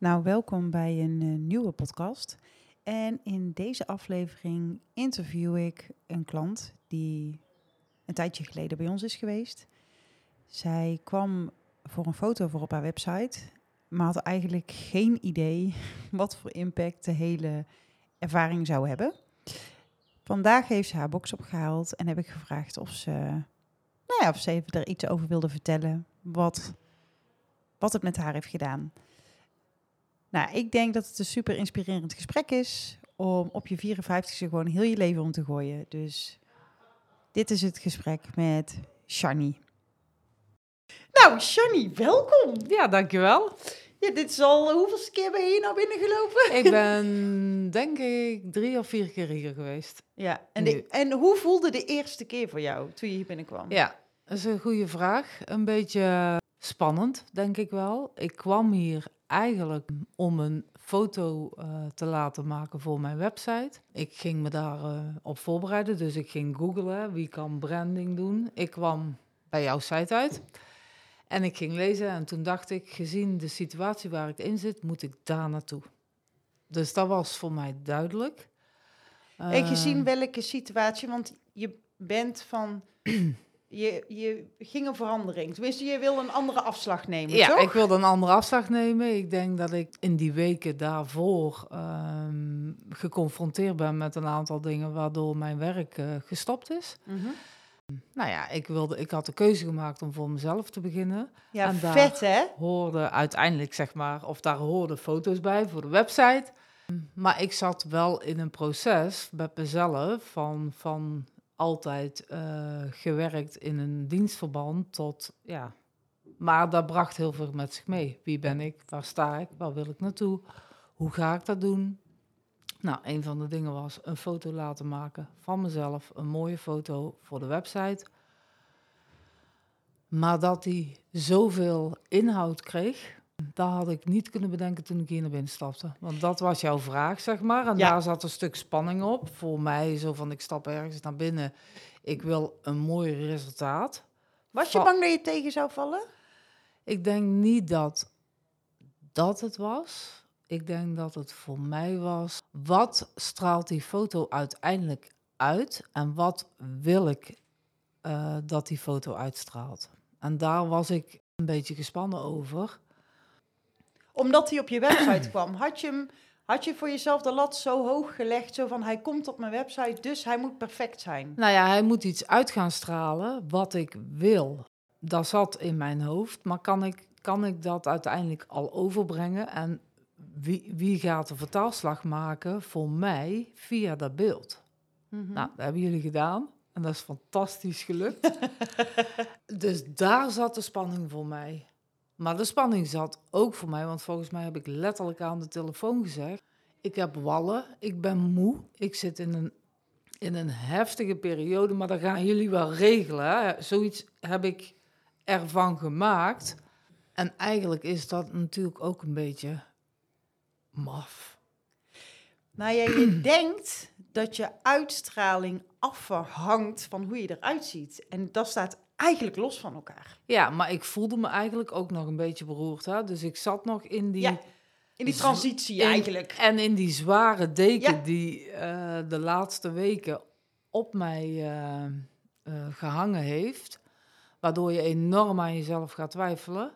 Nou, welkom bij een eh, nieuwe podcast. En in deze aflevering interview ik een klant die een tijdje geleden bij ons is geweest. Zij kwam voor een foto voor op haar website, maar had eigenlijk geen idee wat voor impact de hele ervaring zou hebben. Vandaag heeft ze haar box opgehaald en heb ik gevraagd of ze, nou ja, of ze even er iets over wilde vertellen. Wat, wat het met haar heeft gedaan. Nou, ik denk dat het een super inspirerend gesprek is om op je 54ste gewoon heel je leven om te gooien. Dus dit is het gesprek met Shani. Nou, Shani, welkom. Ja, dankjewel. Ja, dit is al, hoeveelste keer ben je hier nou binnengelopen? Ik ben denk ik drie of vier keer hier geweest. Ja, en, de, en hoe voelde de eerste keer voor jou toen je hier binnenkwam? Ja, dat is een goede vraag. Een beetje spannend, denk ik wel. Ik kwam hier eigenlijk om een foto uh, te laten maken voor mijn website. Ik ging me daarop uh, op voorbereiden, dus ik ging googlen wie kan branding doen. Ik kwam bij jouw site uit en ik ging lezen en toen dacht ik, gezien de situatie waar ik in zit, moet ik daar naartoe. Dus dat was voor mij duidelijk. En gezien welke situatie, want je bent van je, je ging een verandering. Tenminste, je wil een andere afslag nemen, ja, toch? ik wilde een andere afslag nemen. Ik denk dat ik in die weken daarvoor um, geconfronteerd ben met een aantal dingen waardoor mijn werk uh, gestopt is. Mhm. Nou ja, ik, wilde, ik had de keuze gemaakt om voor mezelf te beginnen. Ja, en daar vet hè? hoorde uiteindelijk, zeg maar, of daar hoorden foto's bij voor de website. Maar ik zat wel in een proces met mezelf van, van altijd uh, gewerkt in een dienstverband tot, ja. Maar dat bracht heel veel met zich mee. Wie ben ik? Waar sta ik? Waar wil ik naartoe? Hoe ga ik dat doen? Nou, een van de dingen was een foto laten maken van mezelf. Een mooie foto voor de website. Maar dat die zoveel inhoud kreeg, dat had ik niet kunnen bedenken toen ik hier naar binnen stapte. Want dat was jouw vraag, zeg maar. En Ja. daar zat een stuk spanning op. Voor mij, zo van ik stap ergens naar binnen. Ik wil een mooi resultaat. Was je Va- bang dat je tegen zou vallen? Ik denk niet dat dat het was. Ik denk dat het voor mij was. Wat straalt die foto uiteindelijk uit? En wat wil ik eh, dat die foto uitstraalt? En daar was ik een beetje gespannen over. Omdat hij op je website kwam. Had je, hem, had je voor jezelf de lat zo hoog gelegd, zo van hij komt op mijn website, dus hij moet perfect zijn? Nou ja, hij moet iets uit gaan stralen wat ik wil. Dat zat in mijn hoofd, maar kan ik, kan ik dat uiteindelijk al overbrengen? En wie, wie gaat de vertaalslag maken voor mij via dat beeld? Mhm. Nou, dat hebben jullie gedaan. En dat is fantastisch gelukt. dus daar zat de spanning voor mij. Maar de spanning zat ook voor mij, want volgens mij heb ik letterlijk aan de telefoon gezegd: Ik heb wallen, ik ben moe, ik zit in een, in een heftige periode, maar dat gaan jullie wel regelen. Zoiets heb ik ervan gemaakt. En eigenlijk is dat natuurlijk ook een beetje maf. Nou ja, je denkt dat je uitstraling afhangt van hoe je eruit ziet. En dat staat eigenlijk los van elkaar. Ja, maar ik voelde me eigenlijk ook nog een beetje beroerd. Hè? Dus ik zat nog in die. Ja, in die transitie in- eigenlijk. En in die zware deken Ja. die eh, de laatste weken op mij eh, eh, gehangen heeft. Waardoor je enorm aan jezelf gaat twijfelen.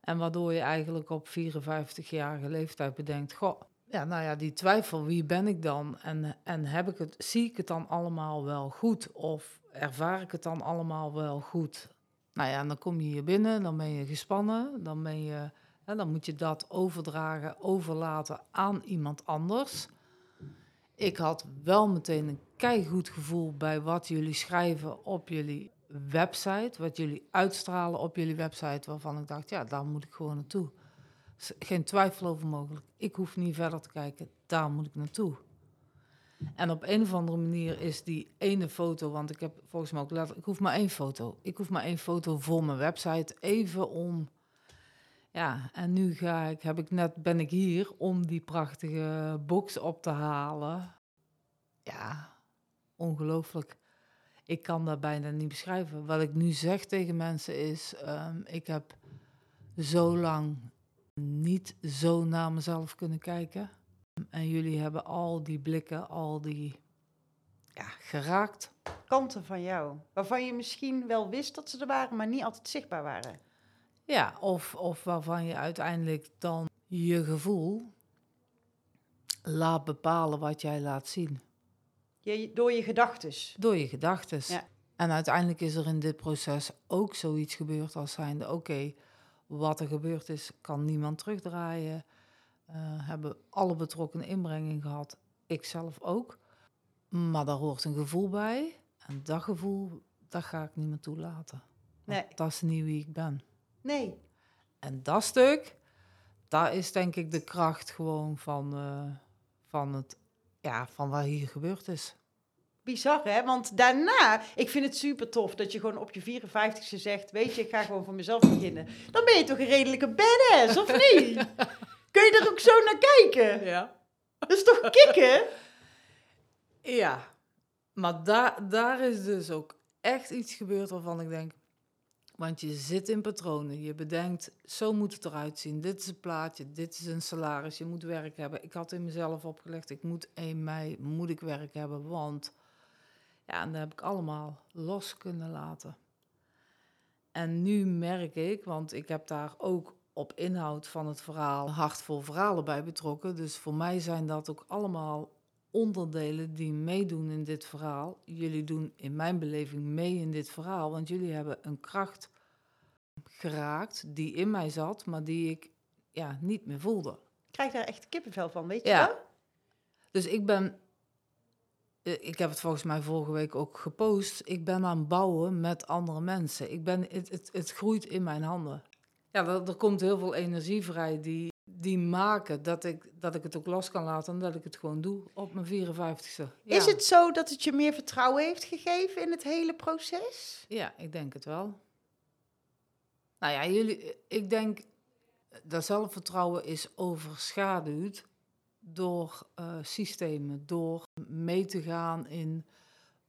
En waardoor je eigenlijk op 54-jarige leeftijd bedenkt: Goh, ja, nou ja, die twijfel, wie ben ik dan? En, en heb ik het, zie ik het dan allemaal wel goed? Of ervaar ik het dan allemaal wel goed? Nou ja, dan kom je hier binnen, dan ben je gespannen, dan, ben je, hè, dan moet je dat overdragen, overlaten aan iemand anders. Ik had wel meteen een keigoed gevoel bij wat jullie schrijven op jullie website, wat jullie uitstralen op jullie website, waarvan ik dacht, ja, daar moet ik gewoon naartoe. Geen twijfel over mogelijk. Ik hoef niet verder te kijken, daar moet ik naartoe. En op een of andere manier is die ene foto, want ik heb volgens mij ook letterlijk, ik hoef maar één foto. Ik hoef maar één foto voor mijn website, even om, ja, en nu ga ik, heb ik net, ben ik hier om die prachtige box op te halen. Ja, ongelooflijk. Ik kan dat bijna niet beschrijven. Wat ik nu zeg tegen mensen is, ehm, ik heb zo lang niet zo naar mezelf kunnen kijken. En jullie hebben al die blikken, al die ja, geraakt. Kanten van jou, waarvan je misschien wel wist dat ze er waren, maar niet altijd zichtbaar waren. Ja, of, of waarvan je uiteindelijk dan je gevoel laat bepalen wat jij laat zien. Je, door je gedachtes. Door je gedachten. Ja. En uiteindelijk is er in dit proces ook zoiets gebeurd als zijnde... oké, wat er gebeurd is, kan niemand terugdraaien. Eh, hebben alle betrokkenen inbrenging gehad, ik zelf ook. Maar daar hoort een gevoel bij. En dat gevoel, dat ga ik niet meer toelaten. Nee. Dat is niet wie ik ben. Nee. En dat stuk, daar is denk ik de kracht gewoon van, eh, van, het, ja, van wat hier gebeurd is. Bizar, hè? Want daarna, ik vind het super tof dat je gewoon op je 54ste zegt: Weet je, ik ga gewoon voor mezelf beginnen. Dan ben je toch een redelijke badass, of niet? Kun je er ook zo naar kijken? Ja. Dat is toch kicken? Ja, maar daar, daar is dus ook echt iets gebeurd waarvan ik denk... Want je zit in patronen, je bedenkt, zo moet het eruit zien. Dit is een plaatje, dit is een salaris, je moet werk hebben. Ik had in mezelf opgelegd, ik moet 1 mei, moet ik werk hebben, want... Ja, en dat heb ik allemaal los kunnen laten. En nu merk ik, want ik heb daar ook op inhoud van het verhaal hartvol verhalen bij betrokken. Dus voor mij zijn dat ook allemaal onderdelen die meedoen in dit verhaal. Jullie doen in mijn beleving mee in dit verhaal, want jullie hebben een kracht geraakt die in mij zat, maar die ik ja, niet meer voelde. Ik krijg daar echt kippenvel van, weet je Ja. wel? Dus ik ben, eh, ik heb het volgens mij vorige week ook gepost, ik ben aan het bouwen met andere mensen. Ik ben, het, het, het groeit in mijn handen. Ja, er, komt heel veel energie vrij die, die maken dat ik, dat ik het ook los kan laten en dat ik het gewoon doe op mijn 54ste. Ja. Is het zo dat het je meer vertrouwen heeft gegeven in het hele proces? Ja, ik denk het wel. Nou ja, jullie, ik denk dat zelfvertrouwen is overschaduwd door eh, systemen, door mee te gaan in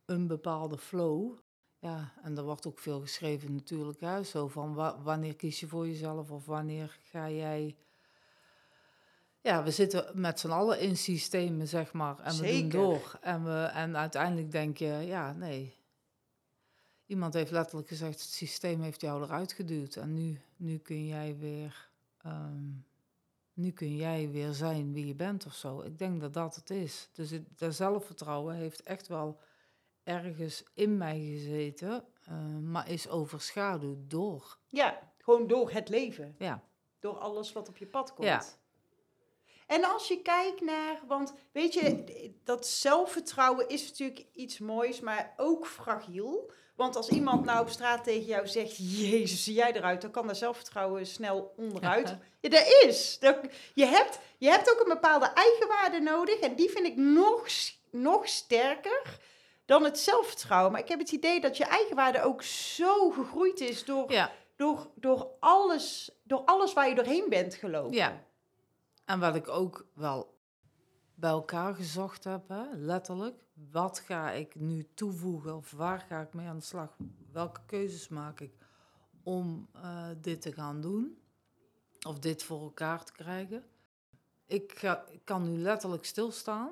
een bepaalde flow. Ja, en er wordt ook veel geschreven natuurlijk, hè, zo van wa- wanneer kies je voor jezelf of wanneer ga jij... Ja, we zitten met z'n allen in systemen, zeg maar, en we doen door. En, we, en uiteindelijk denk je, ja, nee, Iemand heeft letterlijk gezegd, het systeem heeft jou eruit geduwd. En nu, nu kun jij weer, ehm, nu kun jij weer zijn wie je bent of zo. Ik denk dat dat het is. Dus het, dat zelfvertrouwen heeft echt wel ergens in mij gezeten, eh, maar is overschaduwd door. Ja, gewoon door het leven. Ja, Door alles wat op je pad komt. Ja. En als je kijkt naar, want weet je, dat zelfvertrouwen is natuurlijk iets moois, maar ook fragiel. Want als iemand nou op straat tegen jou zegt, jezus, zie jij eruit, dan kan dat zelfvertrouwen snel onderuit. Ja, dat is. Dat, je, hebt, je hebt ook een bepaalde eigenwaarde nodig en die vind ik nog, nog sterker dan het zelfvertrouwen. Maar ik heb het idee dat je eigenwaarde ook zo gegroeid is door, ja, door, door, alles, door alles waar je doorheen bent gelopen. ja. En wat ik ook wel bij elkaar gezocht heb, hè, letterlijk. Wat ga ik nu toevoegen of waar ga ik mee aan de slag? Welke keuzes maak ik om eh, dit te gaan doen? Of dit voor elkaar te krijgen? Ik, ga, ik kan nu letterlijk stilstaan.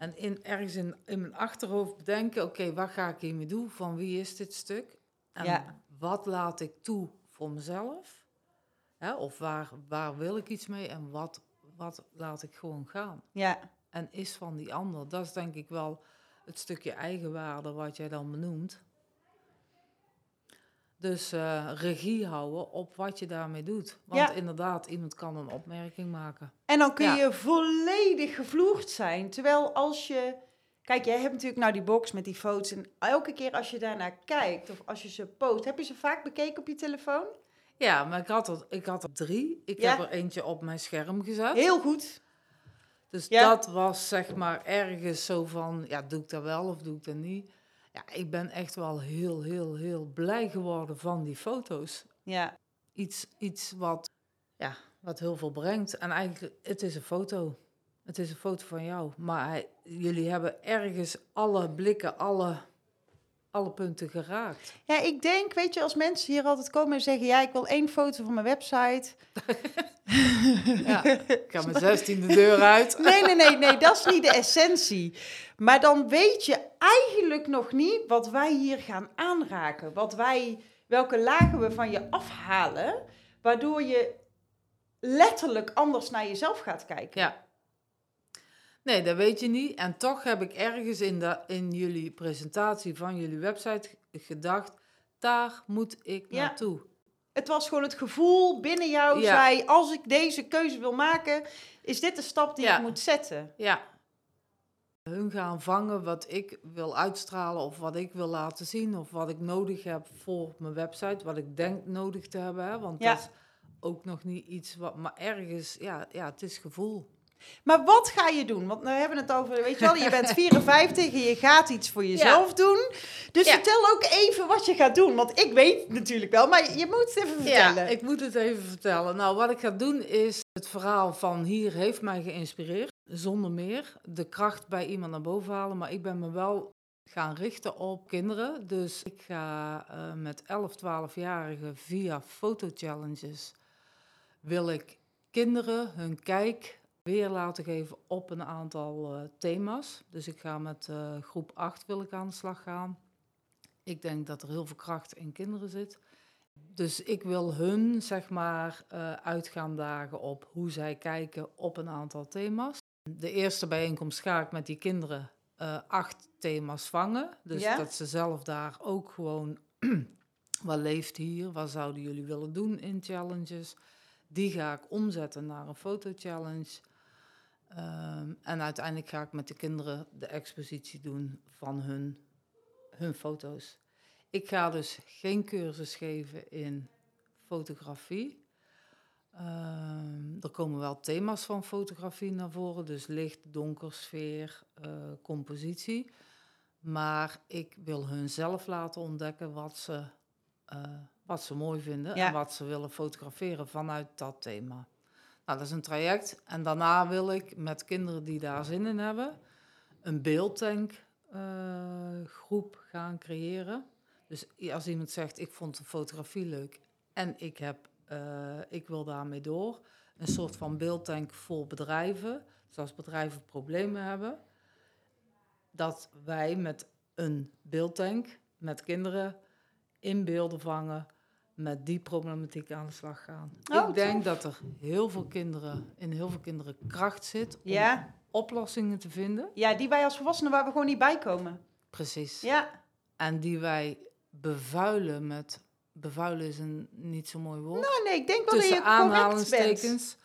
En in, ergens in, in mijn achterhoofd bedenken, oké, wat ga ik hiermee doen? Van wie is dit stuk? En Ja. wat laat ik toe voor mezelf? Hè? Of waar, waar wil ik iets mee? En wat, wat laat ik gewoon gaan? Ja, En is van die ander. Dat is denk ik wel het stukje eigenwaarde wat jij dan benoemt. Dus eh, regie houden op wat je daarmee doet. Want Ja. inderdaad, iemand kan een opmerking maken. En dan kun Ja. je volledig gevloerd zijn. Terwijl als je... Kijk, jij hebt natuurlijk nou die box met die foto's. En elke keer als je daarnaar kijkt of als je ze post... Heb je ze vaak bekeken op je telefoon? Ja, maar ik had er, ik had er drie. Ik Ja. heb er eentje op mijn scherm gezet. Heel goed. Dus Ja. dat was zeg maar ergens zo van, ja, doe ik dat wel of doe ik dat niet? Ja, ik ben echt wel heel, heel, heel blij geworden van die foto's. Ja, Iets, iets wat, ja, wat heel veel brengt. En eigenlijk, het is een foto. Het is een foto van jou. Maar hij- jullie hebben ergens alle blikken, alle alle punten geraakt. Ja, ik denk, weet je, als mensen hier altijd komen en zeggen... ja, ik wil één foto van mijn website. Ja, ik ga mijn zestiende deur uit. Nee, nee, nee, nee, dat is niet de essentie. Maar dan weet je eigenlijk nog niet wat wij hier gaan aanraken. Wat wij, welke lagen we van je afhalen... waardoor je letterlijk anders naar jezelf gaat kijken. Ja. Nee, dat weet je niet. En toch heb ik ergens in, de, in jullie presentatie van jullie website gedacht... daar moet ik Ja. naartoe. Het was gewoon het gevoel binnen jou Ja. zei... als ik deze keuze wil maken, is dit de stap die Ja. ik moet zetten. Ja. Hun gaan vangen wat ik wil uitstralen of wat ik wil laten zien of wat ik nodig heb voor mijn website, wat ik denk nodig te hebben. Hè? Want Ja. dat is ook nog niet iets wat, maar ergens, ja, ja het is gevoel. Maar wat ga je doen? Want we hebben het over, weet je wel, je bent 54 en je gaat iets voor jezelf doen. Dus Ja. vertel ook even wat je gaat doen. Want ik weet natuurlijk wel, maar je moet het even vertellen. Ja, ik moet het even vertellen. Nou, wat ik ga doen is het verhaal van hier heeft mij geïnspireerd, zonder meer. De kracht bij iemand naar boven halen, maar ik ben me wel gaan richten op kinderen. Dus ik ga eh, met 11, 12-jarigen via fotochallenges wil ik kinderen hun kijk weer laten geven op een aantal eh, thema's. Dus ik ga met eh, groep 8 wil aan de slag gaan. Ik denk dat er heel veel kracht in kinderen zit. Dus ik wil hun, zeg maar, eh, uit gaan dagen op hoe zij kijken op een aantal thema's. De eerste bijeenkomst ga ik met die kinderen eh, acht thema's vangen. Dus Ja? dat ze zelf daar ook gewoon, wat leeft hier? Wat zouden jullie willen doen in challenges? Die ga ik omzetten naar een fotochallenge. Ehm, en uiteindelijk ga ik met de kinderen de expositie doen van hun, hun foto's. Ik ga dus geen cursus geven in fotografie. Ehm, er komen wel thema's van fotografie naar voren, dus licht, donker, sfeer, eh, compositie. Maar ik wil hun zelf laten ontdekken wat ze, eh, wat ze mooi vinden Ja. en wat ze willen fotograferen vanuit dat thema. Nou, dat is een traject. En daarna wil ik met kinderen die daar zin in hebben, een beeldtank eh, groep gaan creëren. Dus als iemand zegt, ik vond de fotografie leuk en ik, heb, eh, ik wil daarmee door. Een soort van beeldtank voor bedrijven. Dus als bedrijven problemen hebben, dat wij met een beeldtank, met kinderen, in beelden vangen, met die problematiek aan de slag gaan. Oh, ik denk tof. dat er heel veel kinderen, in heel veel kinderen kracht zit om Ja, oplossingen te vinden. ja, die wij als volwassenen waar we gewoon niet bij komen. Precies. Ja, En die wij bevuilen met... Bevuilen is een niet zo mooi woord. oh nee, ik denk wel dat je correct bent. aanhalingstekens.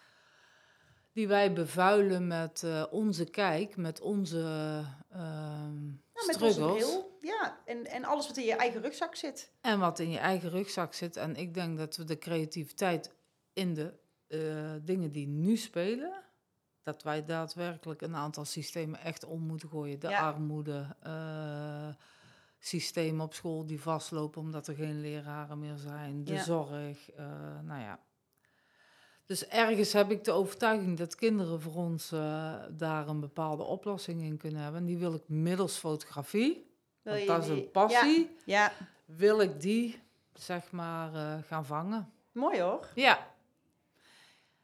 Die wij bevuilen met eh, onze kijk, met onze ehm Ja, met onze bril. Ja, en, en alles wat in je eigen rugzak zit. En wat in je eigen rugzak zit. En ik denk dat we de creativiteit in de eh, dingen die nu spelen, dat wij daadwerkelijk een aantal systemen echt om moeten gooien. De Ja. armoede, systemen op school die vastlopen omdat er geen leraren meer zijn, de Ja. zorg, eh, nou ja. Dus ergens heb ik de overtuiging dat kinderen voor ons eh, daar een bepaalde oplossing in kunnen hebben. En die wil ik middels fotografie, Wil want dat is een passie Ja, wil ik die, zeg maar, eh, gaan vangen. mooi hoor. Ja.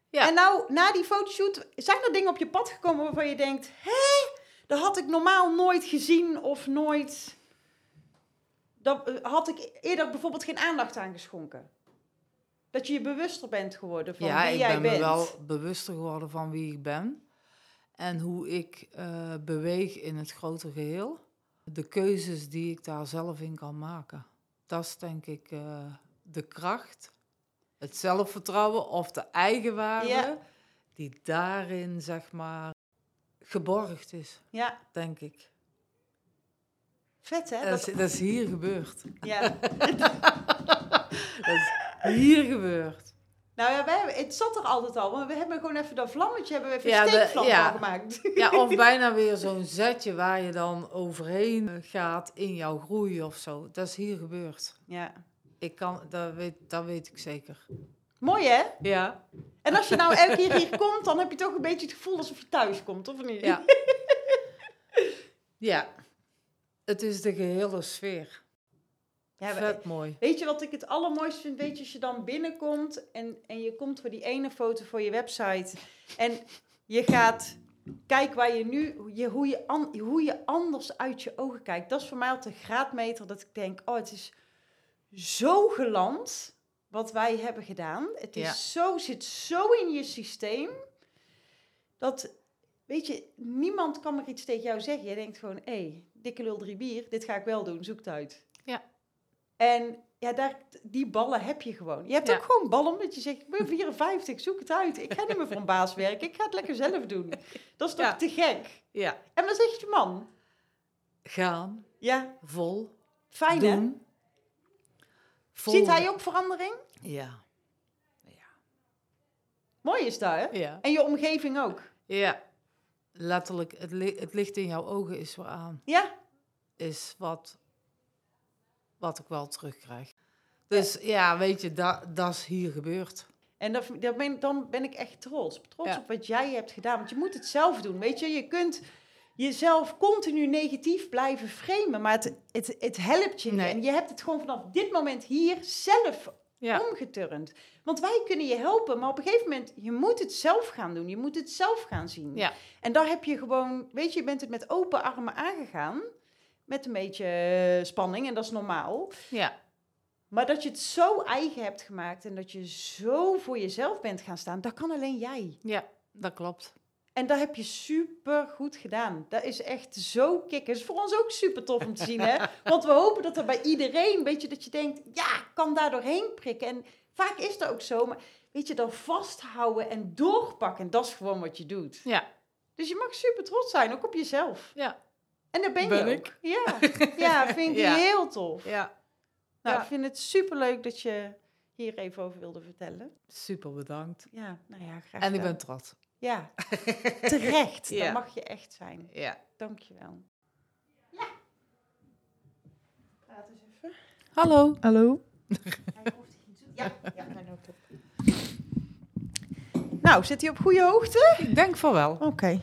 Ja. En nou, na die fotoshoot, zijn er dingen op je pad gekomen waarvan je denkt... Hé, dat had ik normaal nooit gezien of nooit... Dat eh, had ik eerder bijvoorbeeld geen aandacht aan geschonken. Dat je je bewuster bent geworden van ja, wie ik jij ben bent. me wel bewuster geworden van wie ik ben. En hoe ik eh, beweeg in het grotere geheel. De keuzes die ik daar zelf in kan maken. Dat is denk ik eh, de kracht, het zelfvertrouwen of de eigenwaarde... Ja. die daarin, zeg maar, geborgd is, Ja, denk ik. Vet hè? Dat is, Dat- dat is hier gebeurd. ja. Dat is hier gebeurd. Nou ja, wij, hebben- het zat er altijd al, maar we hebben gewoon even dat vlammetje, hebben we even Ja, steekvlam ja. gemaakt. Ja, of bijna weer zo'n zetje waar je dan overheen gaat in jouw groei of zo. Dat is hier gebeurd. Ja. Ik kan, dat weet, dat weet ik zeker. Mooi hè? Ja. En als je nou elke keer hier komt, dan heb je toch een beetje het gevoel alsof je thuis komt, of niet? Ja. Ja. Het is de gehele sfeer. Ja, Vet mooi. Weet je wat ik het allermooiste vind? Weet je, als je dan binnenkomt en, en je komt voor die ene foto voor je website. En je gaat kijken waar je nu, hoe je, hoe, je an- hoe je anders uit je ogen kijkt. Dat is voor mij altijd een graadmeter dat ik denk, oh het is zo geland wat wij hebben gedaan. Het is Ja. zo, zit zo in je systeem. Dat, weet je, niemand kan maar iets tegen jou zeggen. Je denkt gewoon, hé, hey, dikke lul drie bier, dit ga ik wel doen, zoek het uit. Ja. En ja, daar, die ballen heb je gewoon. Je hebt Ja. ook gewoon ballen omdat je zegt, ik ben 54, zoek het uit. Ik ga niet meer voor een baas werken, ik ga het lekker zelf doen. Dat is toch Ja. te gek? Ja. En wat zegt je man? Gaan, Ja, vol, fijn hè? doen. Vol- Ziet hij ook verandering? Ja. Mooi is dat hè? Ja. En je omgeving ook? Ja. Letterlijk, het, li- het licht in jouw ogen is weer aan. Ja? Is wat, wat ik wel terugkrijg. Dus ja, weet je, dat, dat is hier gebeurd. En dat, dat ben, dan ben ik echt trots. Trots Ja. op wat jij hebt gedaan. Want je moet het zelf doen. Weet je, je kunt jezelf continu negatief blijven framen. Maar het, het, het helpt je niet. Nee. En je hebt het gewoon vanaf dit moment hier zelf Ja. omgeturnd. Want wij kunnen je helpen. Maar op een gegeven moment, je moet het zelf gaan doen. Je moet het zelf gaan zien. Ja. En daar heb je gewoon, weet je, je bent het met open armen aangegaan. Met een beetje eh, spanning. En dat is normaal. Ja. Maar dat je het zo eigen hebt gemaakt en dat je zo voor jezelf bent gaan staan, dat kan alleen jij. Ja, dat klopt. En dat heb je super goed gedaan. Dat is echt zo kicken. Is voor ons ook super tof om te zien, hè? Want we hopen dat er bij iedereen, weet je, dat je denkt, ja, ik kan daar doorheen prikken. En vaak is dat ook zo, maar weet je, dan vasthouden en doorpakken, dat is gewoon wat je doet. Ja. Dus je mag super trots zijn, ook op jezelf. Ja. En daar ben, Ben je ik. ook. Ja, ja vind ik Ja. heel tof. Ja. Nou, Ja. ik vind het super leuk dat je hier even over wilde vertellen. Super bedankt. Ja, nou ja, graag En ik ben trots. Ja, terecht. Ja. Dat mag je echt zijn. Ja. Dankjewel. Ja. Praat eens even. Hallo. Hallo. Ja, ja, nou, top. Nou, zit hij op goede hoogte? Ik denk van wel. Oké.